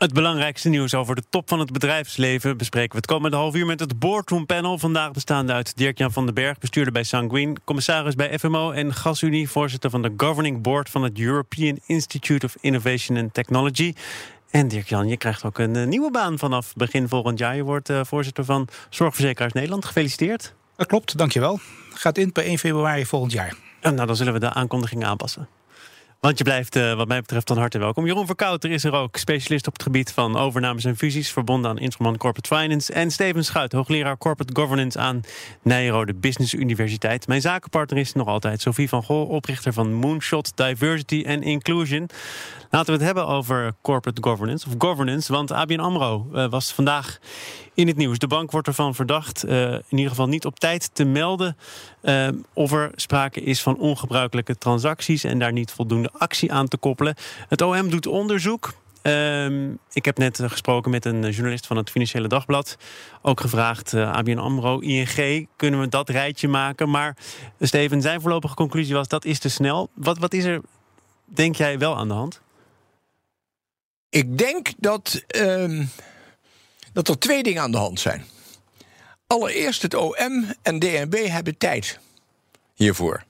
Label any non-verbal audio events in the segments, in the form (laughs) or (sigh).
Het belangrijkste nieuws over de top van het bedrijfsleven bespreken we het komende half uur met het Boardroom Panel. Vandaag bestaande uit Dirk-Jan van den Berg, bestuurder bij Sanguine, commissaris bij FMO en GasUnie, voorzitter van de Governing Board van het European Institute of Innovation and Technology. En Dirk-Jan, je krijgt ook een eh, nieuwe baan vanaf begin volgend jaar. Je wordt uh, voorzitter van Zorgverzekeraars Nederland. Gefeliciteerd. Dat klopt, dankjewel. Gaat in per 1 februari volgend jaar. En nou, dan zullen we de aankondiging aanpassen. Want je blijft, uh, wat mij betreft, van harte welkom. Jeroen Verkouter is er ook, specialist op het gebied van overnames en fusies, verbonden aan Instrument Corporate Finance. En Steven Schuit, hoogleraar Corporate Governance aan Nijrode Business Universiteit. Mijn zakenpartner is nog altijd Sophie van Gol, oprichter van Moonshot Diversity and Inclusion. Laten we het hebben over corporate governance, of governance. Want ABN AMRO uh, was vandaag in het nieuws. De bank wordt ervan verdacht, uh, in ieder geval niet op tijd te melden... Of er sprake is van ongebruikelijke transacties... en daar niet voldoende actie aan te koppelen. Het OM doet onderzoek. Uh, ik heb net gesproken met een journalist van het Financiële Dagblad. Ook gevraagd, uh, ABN AMRO, ING, kunnen we dat rijtje maken? Maar Steven, zijn voorlopige conclusie was, dat is te snel. Wat, wat is er, denk jij, wel aan de hand? Ik denk dat, uh, dat er twee dingen aan de hand zijn. Allereerst het OM en DNB hebben tijd hiervoor.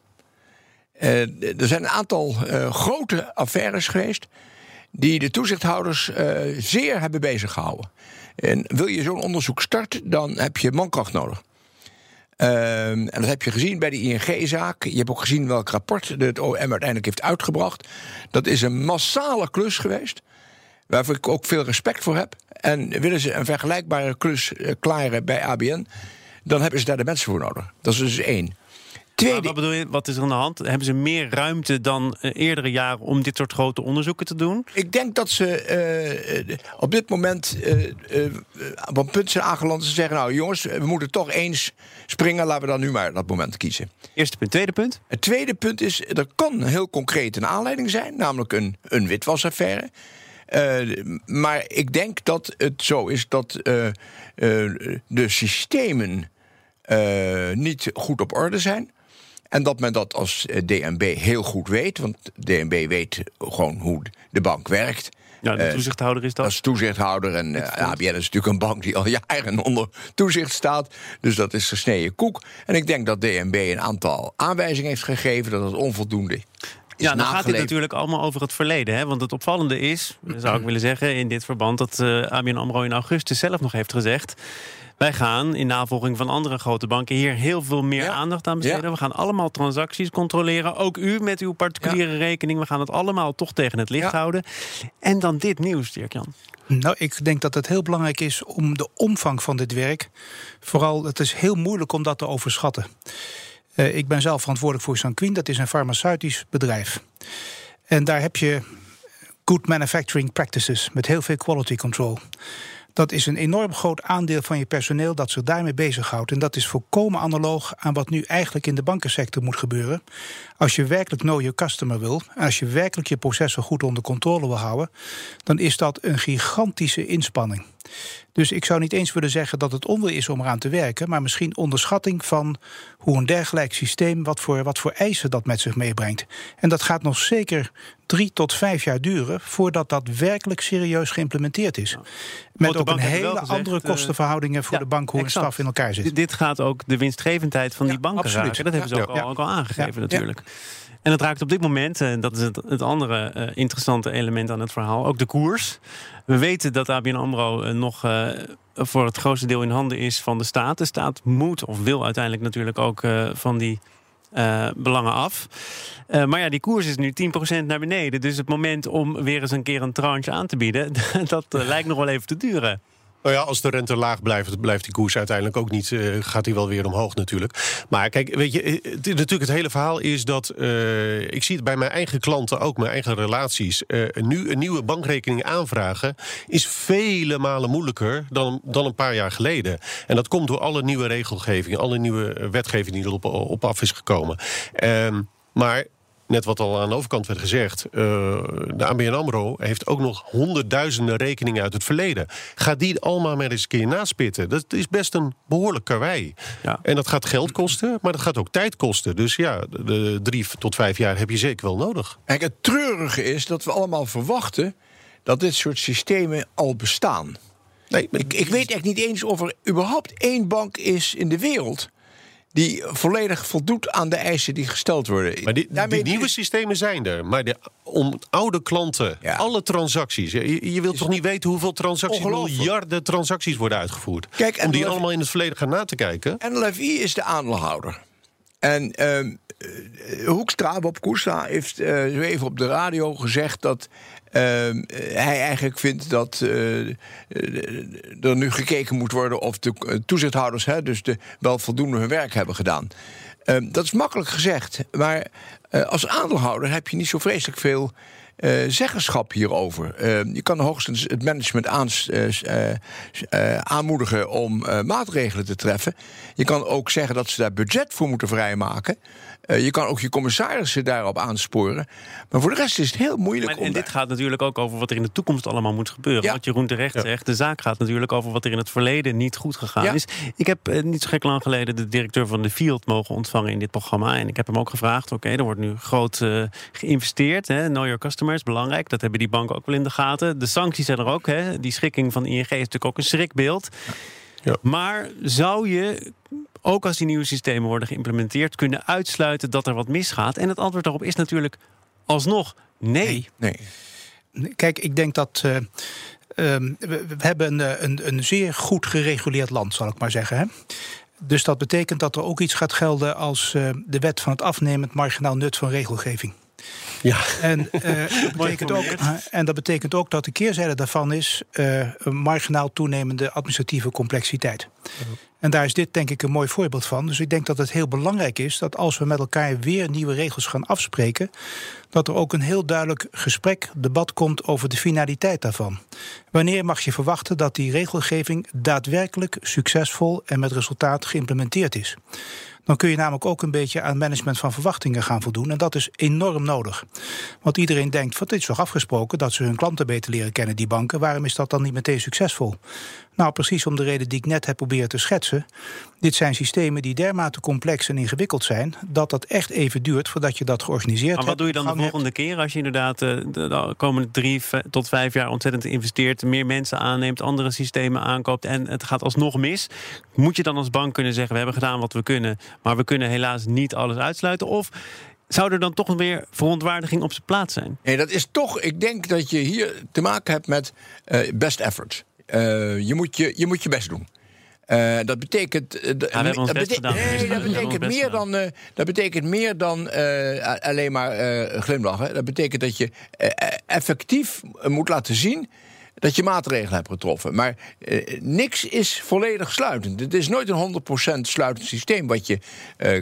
Uh, er zijn een aantal uh, grote affaires geweest die de toezichthouders uh, zeer hebben bezig En wil je zo'n onderzoek starten, dan heb je mankracht nodig. Uh, en dat heb je gezien bij de ING-zaak. Je hebt ook gezien welk rapport het OM uiteindelijk heeft uitgebracht. Dat is een massale klus geweest waarvoor ik ook veel respect voor heb. En willen ze een vergelijkbare klus klaren bij ABN, dan hebben ze daar de mensen voor nodig. Dat is dus één. Tweede... wat bedoel je, wat is er aan de hand? Hebben ze meer ruimte dan uh, eerdere jaren om dit soort grote onderzoeken te doen? Ik denk dat ze uh, op dit moment op een punt zijn aangeland ze zeggen: Nou jongens, we moeten toch eens springen, laten we dan nu maar dat moment kiezen. Eerste punt. Tweede punt? Het tweede punt is: er kan heel concreet een aanleiding zijn, namelijk een, een witwasaffaire. Uh, maar ik denk dat het zo is dat uh, uh, de systemen niet goed op orde zijn. En dat men dat als DNB heel goed weet. Want DNB weet gewoon hoe de bank werkt. Ja, de toezichthouder is dat? Als toezichthouder. En uh, ABN is natuurlijk een bank die al (laughs) jaren onder toezicht staat. Dus dat is gesneden koek. En ik denk dat DNB een aantal aanwijzingen heeft gegeven dat het onvoldoende ja, dan gaat dit natuurlijk allemaal over het verleden. Hè? Want het opvallende is, zou ik willen zeggen, in dit verband... dat uh, ABN AMRO in augustus zelf nog heeft gezegd... Wij gaan in navolging van andere grote banken hier heel veel meer ja. aandacht aan besteden. Ja. We gaan allemaal transacties controleren. Ook u met uw particuliere ja. rekening. We gaan het allemaal toch tegen het licht houden. En dan dit nieuws, Dirk-Jan. Nou, ik denk dat het heel belangrijk is om de omvang van dit werk. Vooral, het is heel moeilijk om dat te overschatten. Uh, ik ben zelf verantwoordelijk voor Sanquin. Dat is een farmaceutisch bedrijf. En daar heb je good manufacturing practices met heel veel quality control. Dat is een enorm groot aandeel van je personeel dat zich daarmee bezighoudt. En dat is volkomen analoog aan wat nu eigenlijk in de bankensector moet gebeuren. Als je werkelijk know your customer wil, als je werkelijk je processen goed onder controle wil houden, dan is dat een gigantische inspanning. Dus ik zou niet eens willen zeggen dat het onwil is om eraan te werken, maar misschien onderschatting van hoe een dergelijk systeem, wat voor, wat voor eisen dat met zich meebrengt. En dat gaat nog zeker drie tot vijf jaar duren voordat dat werkelijk serieus geïmplementeerd is. Met ook een hele gezegd, andere kostenverhoudingen voor ja, de bank, hoe exact. een staf in elkaar zit. Dit gaat ook de winstgevendheid van ja, die banken absoluut. raken. Dat hebben ze ook, al, ook al aangegeven natuurlijk. En het raakt op dit moment, en dat is het, het andere uh, interessante element aan het verhaal, ook de koers. We weten dat ABN AMRO uh, nog voor het grootste deel in handen is van de staat. De staat moet of wil uiteindelijk natuurlijk ook van die belangen af. maar ja, die koers is nu 10% naar beneden. Dus het moment om weer eens een keer een tranche aan te bieden, (laughs) dat lijkt nog wel even te duren. Nou ja, als de rente laag blijft, blijft die koers uiteindelijk ook niet. Uh, gaat die wel weer omhoog natuurlijk. Maar kijk, weet je, het, natuurlijk het hele verhaal is dat. Uh, ik zie het bij mijn eigen klanten ook, mijn eigen relaties. Nu een nieuwe bankrekening aanvragen is vele malen moeilijker dan, dan een paar jaar geleden. En dat komt door alle nieuwe regelgeving, alle nieuwe wetgeving die erop op af is gekomen. Ehm, maar net wat al aan de overkant werd gezegd... Uh, de ABN AMRO heeft ook nog honderdduizenden rekeningen uit het verleden. Ga die allemaal maar eens een keer naspitten. Dat is best een behoorlijk karwei. Ja. En dat gaat geld kosten, maar dat gaat ook tijd kosten. Dus ja, de drie tot vijf jaar heb je zeker wel nodig. Kijk, het treurige is dat we allemaal verwachten... dat dit soort systemen al bestaan. Nee, ik, ik weet echt niet eens of er überhaupt één bank is in de wereld die volledig voldoet aan de eisen die gesteld worden. Maar die, die nieuwe systemen zijn er. Maar de, om oude klanten, alle transacties. Je, je wilt toch niet weten hoeveel transacties, miljarden transacties worden uitgevoerd. Kijk, om die allemaal in het verleden gaan na te kijken. NLFI is de aandeelhouder. En uh, Hoekstra, Bob Koestra, heeft zo even op de radio gezegd dat Ehm, hij eigenlijk vindt dat er nu gekeken moet worden of de eh, toezichthouders hè, dus de, wel voldoende hun werk hebben gedaan. Ehm, dat is makkelijk gezegd, maar als aandeelhouder heb je niet zo vreselijk veel zeggenschap hierover. Uh, je kan hoogstens het management uh, aanmoedigen om maatregelen te treffen. Je kan ook zeggen dat ze daar budget voor moeten vrijmaken. Uh, je kan ook je commissarissen daarop aansporen. Maar voor de rest is het heel moeilijk. Maar, en dit gaat natuurlijk ook over wat er in de toekomst allemaal moet gebeuren. Ja. Wat Jeroen terecht ja. zegt. De zaak gaat natuurlijk over wat er in het verleden niet goed gegaan ja. is. Ik heb uh, niet zo gek lang geleden de directeur van de Field mogen ontvangen in dit programma. En ik heb hem ook gevraagd: oké, okay, er wordt nu groot uh, geïnvesteerd. Hè, know your customers, belangrijk. Dat hebben die banken ook wel in de gaten. De sancties zijn er ook. Hè. Die schikking van ING is natuurlijk ook een schrikbeeld. Ja. Maar zou je, ook als die nieuwe systemen worden geïmplementeerd, kunnen uitsluiten dat er wat misgaat? En het antwoord daarop is natuurlijk alsnog nee. Nee. nee. Kijk, ik denk dat. Uh, um, we, we, hebben een, een, een, zeer goed gereguleerd land, zal ik maar zeggen. Hè? Dus dat betekent dat er ook iets gaat gelden als uh, de wet van het afnemend marginaal nut van regelgeving. Ja. En, uh, (laughs) dat betekent ook, en dat betekent ook dat de keerzijde daarvan is uh, een marginaal toenemende administratieve complexiteit. En daar is dit denk ik een mooi voorbeeld van. Dus ik denk dat het heel belangrijk is dat als we met elkaar weer nieuwe regels gaan afspreken, dat er ook een heel duidelijk gesprek, debat komt over de finaliteit daarvan. Wanneer mag je verwachten dat die regelgeving daadwerkelijk succesvol en met resultaat geïmplementeerd is? Dan kun je namelijk ook een beetje aan management van verwachtingen gaan voldoen. En dat is enorm nodig. Want iedereen denkt, van dit is toch afgesproken dat ze hun klanten beter leren kennen, die banken. Waarom is dat dan niet meteen succesvol? Nou, precies om de reden die ik net heb proberen te schetsen. Dit zijn systemen die dermate complex en ingewikkeld zijn... dat dat echt even duurt voordat je dat georganiseerd hebt. Maar wat doe je dan de volgende keer als je inderdaad eh, de komende drie tot vijf jaar ontzettend investeert... meer mensen aanneemt, andere systemen aankoopt en het gaat alsnog mis? Moet je dan als bank kunnen zeggen, we hebben gedaan wat we kunnen... maar we kunnen helaas niet alles uitsluiten? Of zou er dan toch weer verontwaardiging op zijn plaats zijn? Nee, dat is toch, ik denk dat je hier te maken hebt met uh, best efforts. Uh, je, moet je, je moet je best doen. Uh, dat betekent. Uh, ja, dat, bete nee, dat betekent meer dan, uh, dat betekent meer dan alleen maar glimlachen. Dat betekent dat je effectief moet laten zien dat je maatregelen hebt getroffen. Maar niks is volledig sluitend. Het is nooit een 100% sluitend systeem wat je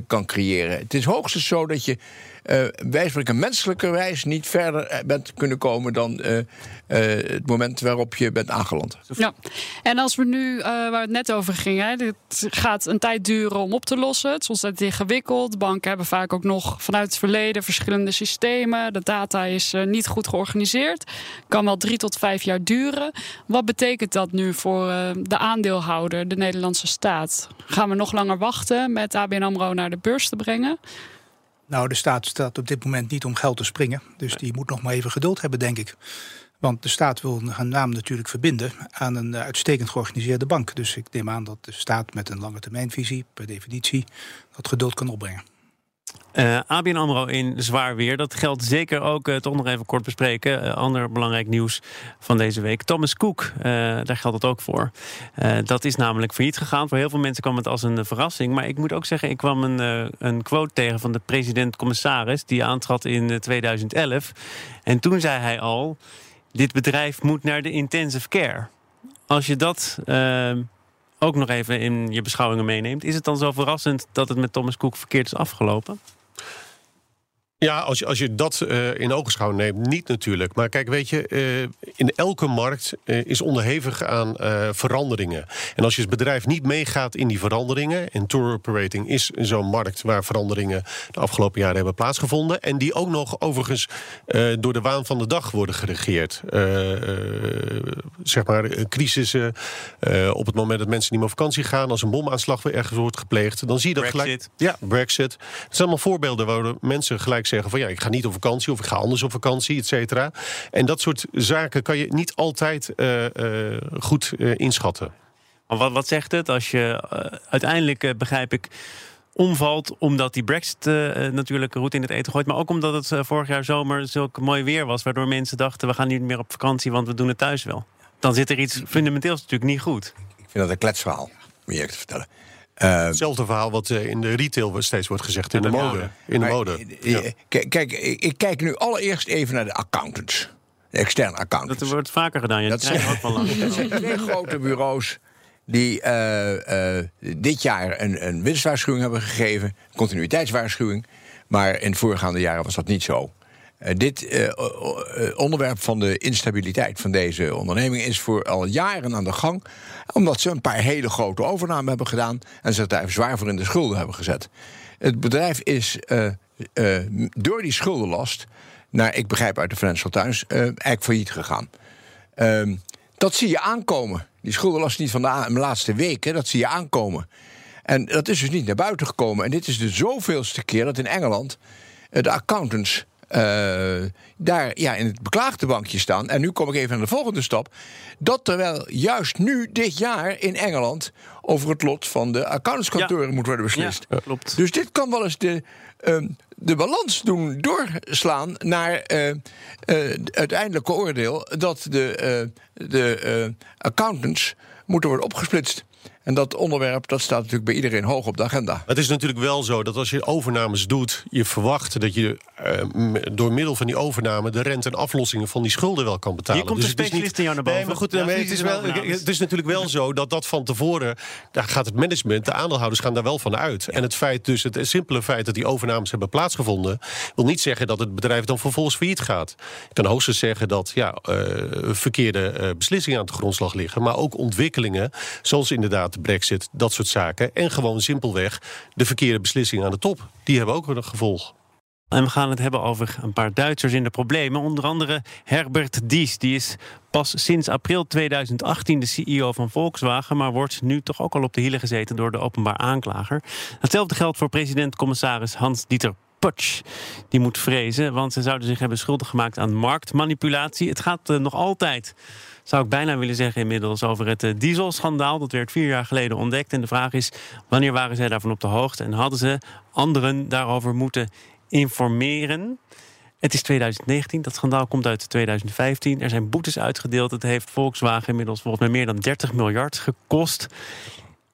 kan creëren. Het is hoogstens zo dat je uh, wijselijk een menselijkerwijs niet verder bent kunnen komen dan uh, het moment waarop je bent aangeland. Ja, en als we nu, waar het net over ging, dit gaat een tijd duren om op te lossen. Het is ontzettend ingewikkeld. Banken hebben vaak ook nog vanuit het verleden verschillende systemen. De data is niet goed georganiseerd. Kan wel drie tot vijf jaar duren. Wat betekent dat nu voor de aandeelhouder, de Nederlandse staat? Gaan we nog langer wachten met ABN AMRO naar de beurs te brengen? Nou, de staat staat op dit moment niet om geld te springen. Dus die moet nog maar even geduld hebben, denk ik. Want de staat wil haar naam natuurlijk verbinden aan een uitstekend georganiseerde bank. Dus ik neem aan dat de staat met een lange termijnvisie, per definitie, dat geduld kan opbrengen. Uh, ABN AMRO in zwaar weer. Dat geldt zeker ook, uh, toch nog even kort bespreken. Uh, ander belangrijk nieuws van deze week. Thomas Cook, daar geldt het ook voor. dat is namelijk failliet gegaan. Voor heel veel mensen kwam het als een verrassing. Maar ik moet ook zeggen, ik kwam een, een quote tegen van de president-commissaris... die aantrad in 2011. En toen zei hij al, dit bedrijf moet naar de intensive care. Als je dat ook nog even in je beschouwingen meeneemt... is het dan zo verrassend dat het met Thomas Cook verkeerd is afgelopen? Ja, als je, als je dat uh, in ogenschouw neemt, niet natuurlijk. Maar kijk, weet je, uh, in elke markt uh, is onderhevig aan veranderingen. En als je als bedrijf niet meegaat in die veranderingen... en tour operating is zo'n markt waar veranderingen... de afgelopen jaren hebben plaatsgevonden... en die ook nog overigens door de waan van de dag worden geregeerd. zeg maar, crisissen, op het moment dat mensen niet meer op vakantie gaan... als een bomaanslag weer ergens wordt gepleegd, dan zie je dat Brexit. gelijk... Ja, Brexit. Het zijn allemaal voorbeelden waar mensen gelijk zeggen van ja, ik ga niet op vakantie of ik ga anders op vakantie, et cetera. En dat soort zaken kan je niet altijd uh, uh, goed uh, inschatten. Maar wat, wat zegt het als je uiteindelijk, begrijp ik, omvalt omdat die Brexit natuurlijk roet in het eten gooit. Maar ook omdat het vorig jaar zomer zulk mooi weer was, waardoor mensen dachten we gaan niet meer op vakantie, want we doen het thuis wel. Dan zit er iets fundamenteels natuurlijk niet goed. Ik vind dat een kletsverhaal, om je te vertellen. Uh, Hetzelfde verhaal wat uh, in de retail steeds wordt gezegd, in de mode. In de mode. Ja. Kijk, kijk, ik kijk nu allereerst even naar de accountants. De externe accountants. Dat wordt vaker gedaan. Ja, dat, zijn, ook wel (laughs) dat zijn twee grote bureaus die uh, dit jaar een, een winstwaarschuwing hebben gegeven. Een continuïteitswaarschuwing. Maar in voorgaande jaren was dat niet zo. Uh, dit uh, onderwerp van de instabiliteit van deze onderneming is voor al jaren aan de gang. Omdat ze een paar hele grote overnamen hebben gedaan. En zich daar zwaar voor in de schulden hebben gezet. Het bedrijf is door die schuldenlast. naar ik begrijp uit de Financial Times. eigenlijk failliet gegaan. Ehm, dat zie je aankomen. Die schuldenlast niet van de laatste weken, dat zie je aankomen. En dat is dus niet naar buiten gekomen. En dit is de zoveelste keer dat in Engeland de accountants uh, daar ja, in het beklaagde bankje staan. En nu kom ik even aan de volgende stap. Dat terwijl juist nu, dit jaar in Engeland, over het lot van de accountantskantoren ja. moet worden beslist. Ja, klopt. Dus dit kan wel eens de, uh, de balans doen doorslaan naar uh, het uiteindelijke oordeel dat de, de accountants moeten worden opgesplitst. En dat onderwerp dat staat natuurlijk bij iedereen hoog op de agenda. Het is natuurlijk wel zo dat als je overnames doet, je verwacht dat je uh, door middel van die overname de rente en aflossingen van die schulden wel kan betalen. Hier komt dus de specialist in jou naar boven. Nee, maar goed, ja, het, is wel, het is natuurlijk wel zo dat dat van tevoren, daar gaat het management, de aandeelhouders gaan daar wel van uit. Ja. En het feit dus, het simpele feit dat die overnames hebben plaatsgevonden, wil niet zeggen dat het bedrijf dan vervolgens failliet gaat. Ik kan hoogstens zeggen dat ja, uh, verkeerde uh, beslissingen aan de grondslag liggen, maar ook ontwikkelingen, zoals inderdaad brexit, dat soort zaken. En gewoon simpelweg de verkeerde beslissingen aan de top. Die hebben ook een gevolg. En we gaan het hebben over een paar Duitsers in de problemen. Onder andere Herbert Dies. Die is pas sinds april 2018 de CEO van Volkswagen. Maar wordt nu toch ook al op de hielen gezeten door de openbaar aanklager. Hetzelfde geldt voor president-commissaris Hans-Dieter Putsch. Die moet vrezen, want ze zouden zich hebben schuldig gemaakt aan marktmanipulatie. Het gaat uh, nog altijd zou ik bijna willen zeggen inmiddels, over het uh, dieselschandaal. Dat werd vier jaar geleden ontdekt. En de vraag is, wanneer waren zij daarvan op de hoogte? En hadden ze anderen daarover moeten informeren? Het is 2019, dat schandaal komt uit 2015. Er zijn boetes uitgedeeld. Het heeft Volkswagen inmiddels volgens mij meer dan 30 miljard gekost.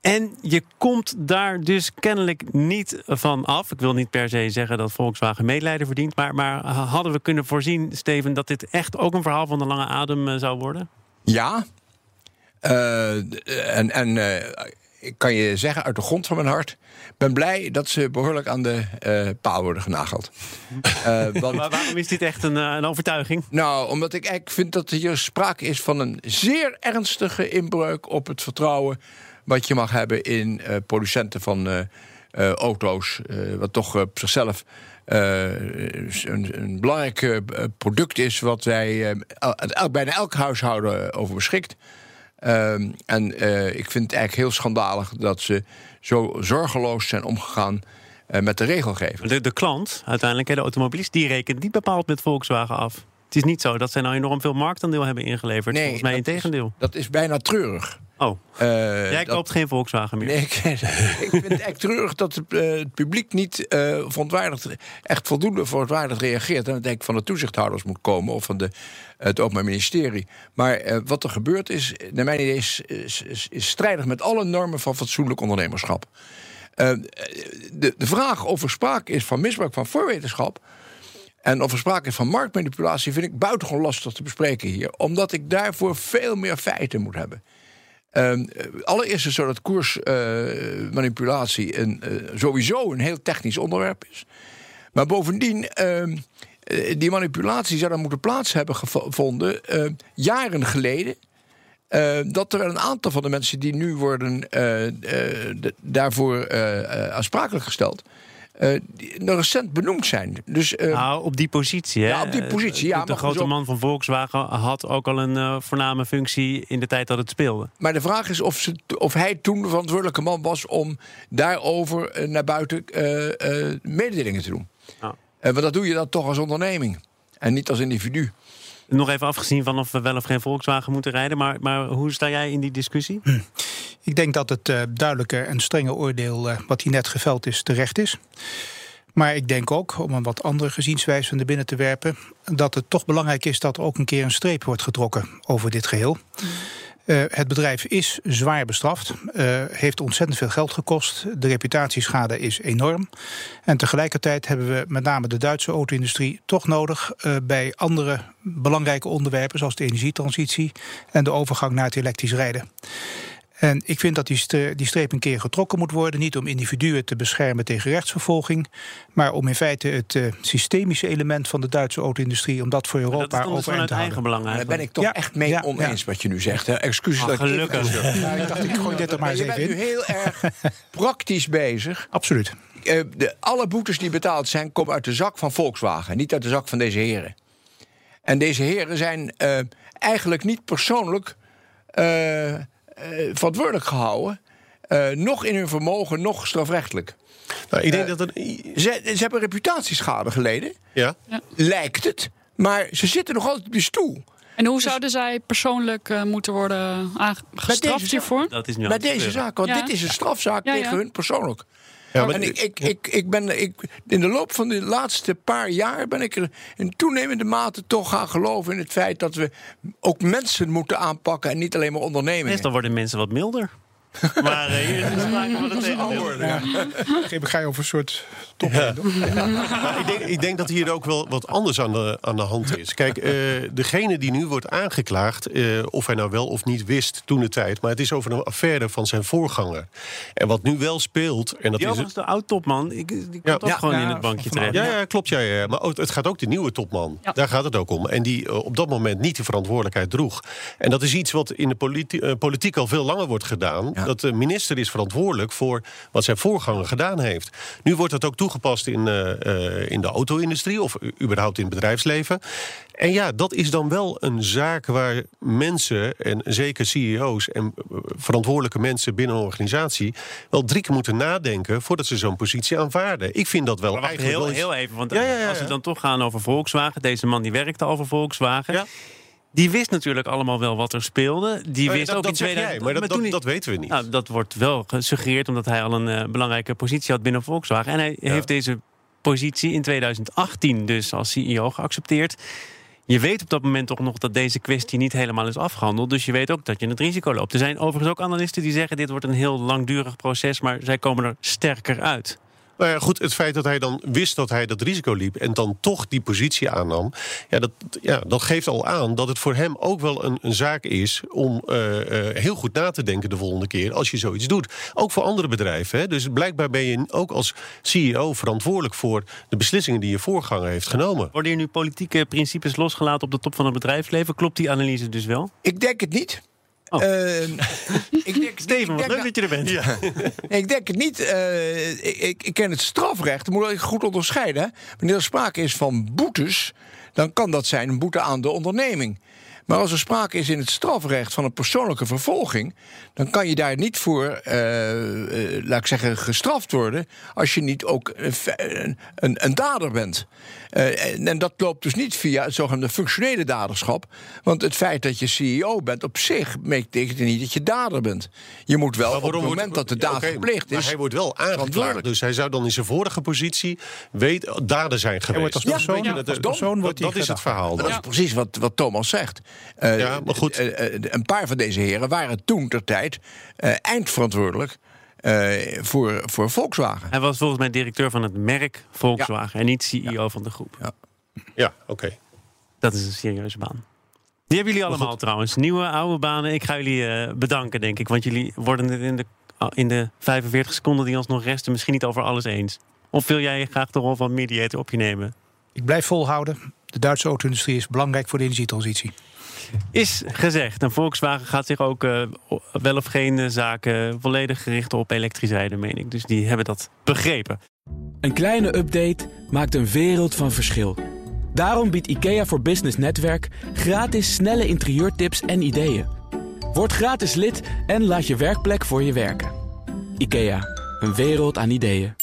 En je komt daar dus kennelijk niet van af. Ik wil niet per se zeggen dat Volkswagen medelijden verdient. Maar, maar hadden we kunnen voorzien, Steven, dat dit echt ook een verhaal van de lange adem uh, zou worden? Ja. Uh, en en uh, ik kan je zeggen uit de grond van mijn hart. ben blij dat ze behoorlijk aan de uh, paal worden genageld. (laughs) want, maar waarom is dit echt een, een, overtuiging? Nou, omdat ik eigenlijk vind dat hier sprake is van een zeer ernstige inbreuk op het vertrouwen. Wat je mag hebben in producenten van auto's. wat toch op zichzelf. een, een, belangrijk product is wat wij bijna elk huishouden over beschikt. Um, en ik vind het eigenlijk heel schandalig dat ze zo zorgeloos zijn omgegaan met de regelgeving. De, de klant, uiteindelijk, de automobilist, die rekent niet bepaald met Volkswagen af. Het is niet zo dat zij nou enorm veel marktaandeel hebben ingeleverd. Nee, Volgens mij in tegendeel. Dat is bijna treurig. Oh, uh, jij koopt geen Volkswagen meer? Nee, ik, (laughs) ik vind het echt treurig dat het, uh, het publiek niet uh, verontwaardigd, echt voldoende verontwaardigd reageert. En dat denk ik van de toezichthouders moet komen of van de, het Openbaar Ministerie. Maar wat er gebeurd is, naar mijn idee, is, is, is, is strijdig met alle normen van fatsoenlijk ondernemerschap. de, de vraag of er sprake is van misbruik van voorwetenschap. En of er sprake is van marktmanipulatie, vind ik buitengewoon lastig te bespreken hier. Omdat ik daarvoor veel meer feiten moet hebben. Um, allereerst is zo dat koersmanipulatie een, uh, sowieso een heel technisch onderwerp is. Maar bovendien, ehm, eh, die manipulatie zou dan moeten plaats hebben gevonden eh, jaren geleden. Eh, dat er een aantal van de mensen die nu worden eh, eh, de- daarvoor eh, eh, aansprakelijk gesteld, eh, die nog recent benoemd zijn. Dus eh, Nou, op die positie, hè? Ja, op die positie, ja, De, grote zo- man van Volkswagen had ook al een eh, voorname functie in de tijd dat het speelde. Maar de vraag is of, ze, of hij toen de verantwoordelijke man was om daarover eh, naar buiten eh, eh, mededelingen te doen. Ja. Eh, want dat doe je dan toch als onderneming en niet als individu. Nog even afgezien van of we wel of geen Volkswagen moeten rijden. Maar, maar hoe sta jij in die discussie? Ik denk dat het eh, duidelijke en strenge oordeel eh, wat hier net geveld is, terecht is. Maar ik denk ook, om een wat andere gezienswijze naar binnen te werpen, dat het toch belangrijk is dat er ook een keer een streep wordt getrokken over dit geheel. Eh, het bedrijf is zwaar bestraft, eh, heeft ontzettend veel geld gekost. De reputatieschade is enorm. En tegelijkertijd hebben we met name de Duitse auto-industrie toch nodig bij andere belangrijke onderwerpen, zoals de energietransitie en de overgang naar het elektrisch rijden. En ik vind dat die, stre- die streep een keer getrokken moet worden. Niet om individuen te beschermen tegen rechtsvervolging. Maar om in feite het eh, systemische element van de Duitse auto-industrie. om dat voor dat Europa dan dus overeind vanuit te eigen houden. belang Daar ben ik toch Ja, echt mee ja, oneens wat je nu zegt. Hè. Excuses Ah, dat ik gelukkig. Ja, ik dacht, ik gooi dit er maar eens je even bent nu in. heel erg (laughs) praktisch bezig. Absoluut. Eh, de, alle boetes die betaald zijn, komen uit de zak van Volkswagen, niet uit de zak van deze heren. En deze heren zijn eh, eigenlijk niet persoonlijk verantwoordelijk gehouden. eh, nog in hun vermogen, nog strafrechtelijk. Nou, ik denk dat er. Ze, ze hebben reputatieschade geleden, Ja? lijkt het. Maar ze zitten nog altijd op die stoel. En hoe zouden zij persoonlijk eh, moeten worden aange- gestraft deze hiervoor? Dat is nu aan Met het deze zaak, want Ja. dit is een strafzaak Ja, ja. tegen hun persoonlijk. Ja, en ik, ik, ik, ik ben, ik, in de loop van de laatste paar jaar ben ik er in toenemende mate toch gaan geloven in het feit dat we ook mensen moeten aanpakken en niet alleen maar ondernemingen. Meestal worden mensen wat milder. (laughs) maar eh, hier is sprake van het tegendeel. Ik ga je over een soort top ik, denk, ik denk dat hier ook wel wat anders aan de, aan de hand is. Kijk, eh, degene die nu wordt aangeklaagd, eh, of hij nou wel of niet wist toen de tijd, maar het is over een affaire van zijn voorganger. En wat nu wel speelt, en dat Die is. de oud-topman, ik- die komt Ja. ook Ja. gewoon Ja, in het bankje terecht. Ja, ja, klopt. Ja, ja. Maar het gaat ook de nieuwe topman. Ja. Daar gaat het ook om. En die op dat moment niet de verantwoordelijkheid droeg. En dat is iets wat in de politi- politiek al veel langer wordt gedaan. Ja. Dat de minister is verantwoordelijk voor wat zijn voorganger gedaan heeft. Nu wordt dat ook toegepast in, eh, eh, in de auto-industrie of überhaupt in het bedrijfsleven. En ja, dat is dan wel een zaak waar mensen, en zeker CEO's en eh, verantwoordelijke mensen binnen een organisatie, wel drie keer moeten nadenken voordat ze zo'n positie aanvaarden. Ik vind dat wel Maar wacht, eigenlijk heel, wel heel even, want Ja, ja, ja, als we dan toch gaan over Volkswagen... deze man die werkte al voor Volkswagen... Die wist natuurlijk allemaal wel wat er speelde. Die Oh wist dat, ook dat in zeg 2000... jij, maar dat, dat, weten we niet. Nou, dat wordt wel gesuggereerd omdat hij al een eh, belangrijke positie had binnen Volkswagen. En hij Ja. heeft deze positie in 2018 dus als CEO geaccepteerd. Je weet op dat moment toch nog dat deze kwestie niet helemaal is afgehandeld. Dus je weet ook dat je het risico loopt. Er zijn overigens ook analisten die zeggen... dit wordt een heel langdurig proces, maar zij komen er sterker uit. Nou ja, goed, het feit dat hij dan wist dat hij dat risico liep en dan toch die positie aannam, ja, dat, ja, dat geeft al aan dat het voor hem ook wel een, een zaak is om eh, eh, heel goed na te denken de volgende keer als je zoiets doet. Ook voor andere bedrijven. Hè. Dus blijkbaar ben je ook als CEO verantwoordelijk voor de beslissingen die je voorganger heeft genomen. Worden hier nu politieke principes losgelaten op de top van het bedrijfsleven? Klopt die analyse dus wel? Ik denk het niet. Oh. Ehm, (laughs) ik denk, Steven, wat leuk dat je er bent. Nee, ik denk het niet. Eh, ik, ik, ken het strafrecht. Dat moet ik goed onderscheiden. Wanneer er sprake is van boetes, dan kan dat zijn een boete aan de onderneming. Maar als er sprake is in het strafrecht van een persoonlijke vervolging, dan kan je daar niet voor, eh, eh, laat ik zeggen, gestraft worden. als je niet ook een, een, dader bent. Eh, en, en dat loopt dus niet via het zogenaamde functionele daderschap. Want het feit dat je CEO bent op zich betekent niet dat je dader bent. Je moet wel Maar op het moment wordt- dat de daad gepleegd Maar is. hij wordt wel aangeklaagd. Dus hij zou dan in zijn vorige positie weet, dader zijn geweest. wordt als Dat persoon- ja, dat- als dat- persoon wordt dat, hij is het verhaal. Dat is precies wat, wat Thomas zegt. Eh, Ja, maar goed. eh, eh, een paar van deze heren waren toen ter tijd eh, eindverantwoordelijk eh, voor, voor Volkswagen. Hij was volgens mij directeur van het merk Volkswagen en niet CEO van de groep. Ja. Ja, oké. Dat is een serieuze baan. Die hebben jullie allemaal trouwens. Nieuwe, oude banen. Ik ga jullie eh, bedanken, denk ik. Want jullie worden het in de, in de 45 seconden die ons nog resten misschien niet over alles eens. Of wil jij graag de rol van mediator op je nemen? Ik blijf volhouden. De Duitse auto-industrie is belangrijk voor de energietransitie. Is gezegd. En Volkswagen gaat zich ook uh, wel of geen uh, zaken volledig richten op elektrische meen ik. Dus die hebben dat begrepen. Een kleine update maakt een wereld van verschil. Daarom biedt IKEA voor Business Netwerk gratis snelle interieurtips en ideeën. Word gratis lid en laat je werkplek voor je werken. IKEA, een wereld aan ideeën.